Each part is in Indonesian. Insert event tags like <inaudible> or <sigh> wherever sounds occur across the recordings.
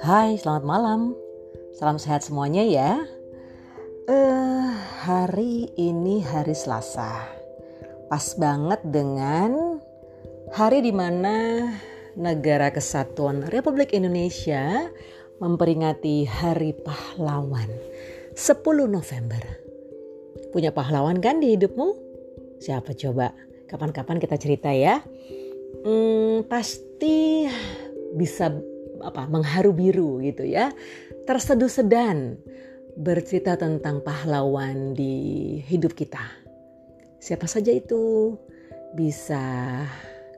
Hai, selamat malam. Salam sehat semuanya ya. Uh, hari ini hari Selasa. Pas banget dengan hari di mana negara kesatuan Republik Indonesia memperingati Hari Pahlawan 10 November. Punya pahlawan kan di hidupmu? Siapa coba? Kapan-kapan kita cerita ya. Hmm, pasti bisa apa mengharu biru gitu ya. Terseduh sedan bercerita tentang pahlawan di hidup kita. Siapa saja itu? Bisa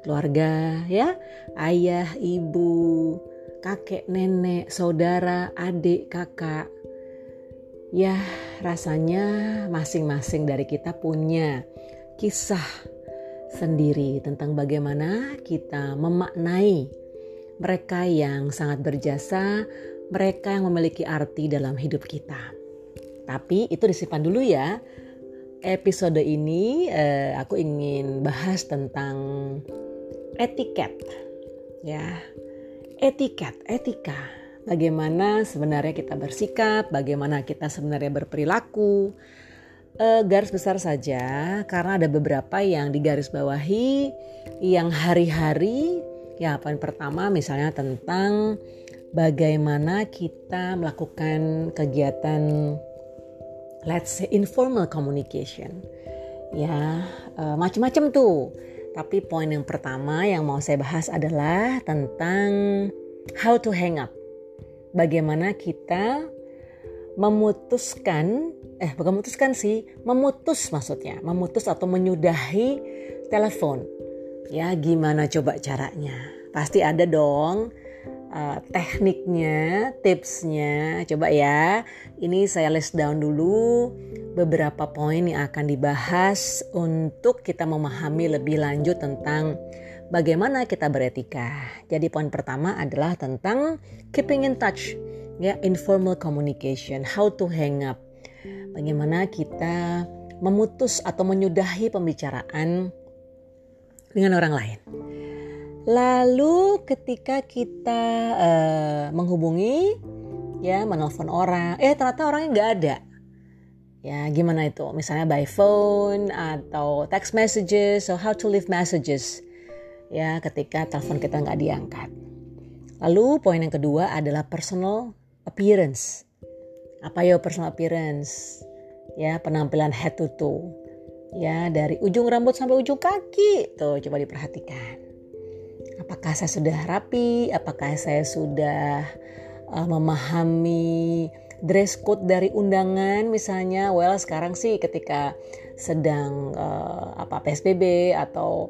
keluarga ya, ayah, ibu, kakek, nenek, saudara, adik, kakak. Ya, rasanya masing-masing dari kita punya kisah sendiri tentang bagaimana kita memaknai mereka yang sangat berjasa, mereka yang memiliki arti dalam hidup kita. Tapi itu disimpan dulu ya. Episode ini eh, aku ingin bahas tentang etiket. Ya, etiket, etika. Bagaimana sebenarnya kita bersikap, bagaimana kita sebenarnya berperilaku. E, garis besar saja, karena ada beberapa yang digarisbawahi yang hari-hari. Ya, poin pertama misalnya tentang bagaimana kita melakukan kegiatan let's say informal communication. Ya, e, macam-macam tuh. Tapi poin yang pertama yang mau saya bahas adalah tentang how to hang up. Bagaimana kita memutuskan, eh bukan memutuskan sih, memutus maksudnya, memutus atau menyudahi telepon. Ya gimana coba caranya? Pasti ada dong uh, tekniknya, tipsnya. Coba ya, ini saya list down dulu beberapa poin yang akan dibahas untuk kita memahami lebih lanjut tentang bagaimana kita beretika. Jadi poin pertama adalah tentang keeping in touch, ya informal communication, how to hang up. Bagaimana kita memutus atau menyudahi pembicaraan dengan orang lain. Lalu ketika kita uh, menghubungi, ya menelpon orang, eh ternyata orangnya nggak ada Ya, gimana itu? Misalnya by phone atau text messages, so how to leave messages. Ya, ketika telepon kita nggak diangkat. Lalu poin yang kedua adalah personal appearance. Apa ya personal appearance? Ya, penampilan head to toe. Ya, dari ujung rambut sampai ujung kaki. Tuh, coba diperhatikan. Apakah saya sudah rapi? Apakah saya sudah uh, memahami dress code dari undangan misalnya well sekarang sih ketika sedang uh, apa PSBB atau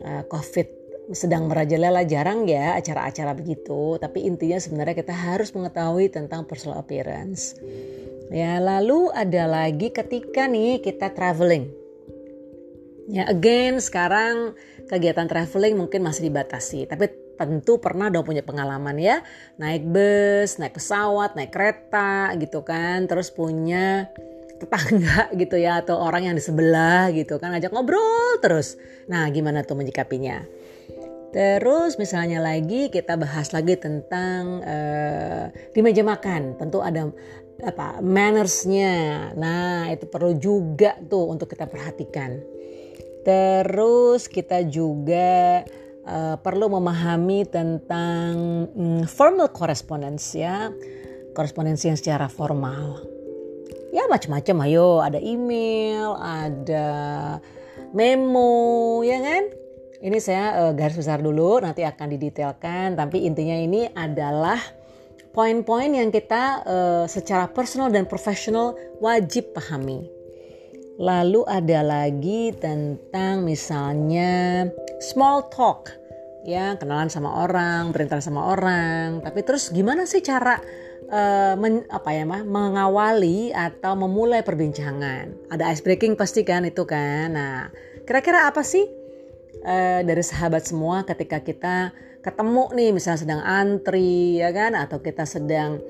uh, COVID sedang merajalela jarang ya acara-acara begitu. Tapi intinya sebenarnya kita harus mengetahui tentang personal appearance. Ya lalu ada lagi ketika nih kita traveling. Ya again sekarang kegiatan traveling mungkin masih dibatasi. Tapi tentu pernah dong punya pengalaman ya. Naik bus, naik pesawat, naik kereta gitu kan, terus punya tetangga <laughs> gitu ya atau orang yang di sebelah gitu kan ajak ngobrol terus. Nah gimana tuh menyikapinya? Terus misalnya lagi kita bahas lagi tentang uh, di meja makan tentu ada apa mannersnya. Nah itu perlu juga tuh untuk kita perhatikan. Terus kita juga uh, perlu memahami tentang um, formal correspondence ya, korespondensi yang secara formal. Ya macam-macam, ayo ada email, ada memo, ya kan? Ini saya uh, garis besar dulu, nanti akan didetailkan. Tapi intinya ini adalah poin-poin yang kita uh, secara personal dan profesional wajib pahami. Lalu ada lagi tentang misalnya small talk. Ya, kenalan sama orang, berinteraksi sama orang. Tapi terus gimana sih cara uh, men, apa ya mah mengawali atau memulai perbincangan? Ada ice breaking pasti kan itu kan. Nah, kira-kira apa sih uh, dari sahabat semua ketika kita ketemu nih misalnya sedang antri ya kan atau kita sedang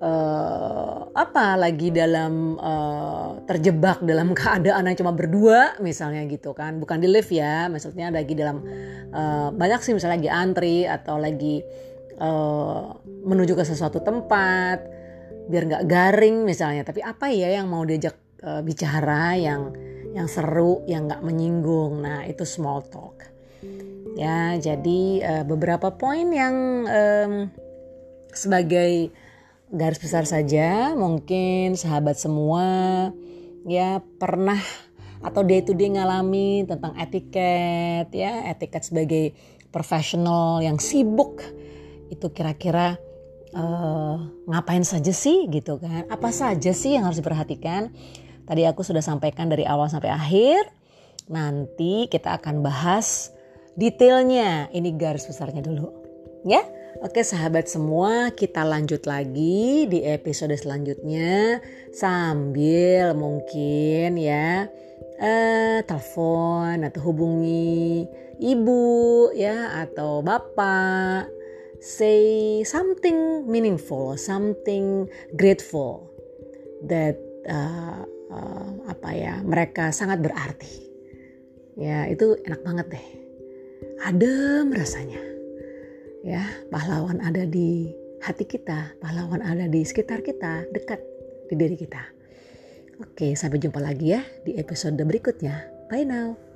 uh, apa lagi dalam uh, terjebak dalam <laughs> keadaan yang cuma berdua misalnya gitu kan. Bukan di lift ya maksudnya lagi dalam uh, banyak sih misalnya lagi antri atau lagi uh, menuju ke sesuatu tempat biar nggak garing misalnya. Tapi apa ya yang mau diajak uh, bicara yang yang seru yang nggak menyinggung? Nah itu small talk. Ya jadi uh, beberapa poin yang um, sebagai garis besar saja mungkin sahabat semua ya pernah atau day to day ngalami tentang etiket ya etiket sebagai profesional yang sibuk itu kira-kira uh, ngapain saja sih gitu kan? Apa saja sih yang harus diperhatikan? Tadi aku sudah sampaikan dari awal sampai akhir nanti kita akan bahas detailnya. Ini garis besarnya dulu ya Oke sahabat semua kita lanjut lagi di episode selanjutnya. Sambil mungkin ya eh, telepon atau hubungi ibu ya atau bapak. Say something meaningful something grateful that uh, uh, apa ya mereka sangat berarti. Ya itu enak banget deh. Adem rasanya ya pahlawan ada di hati kita pahlawan ada di sekitar kita dekat di diri kita. Oke sampai jumpa lagi ya di episode berikutnya. Bye now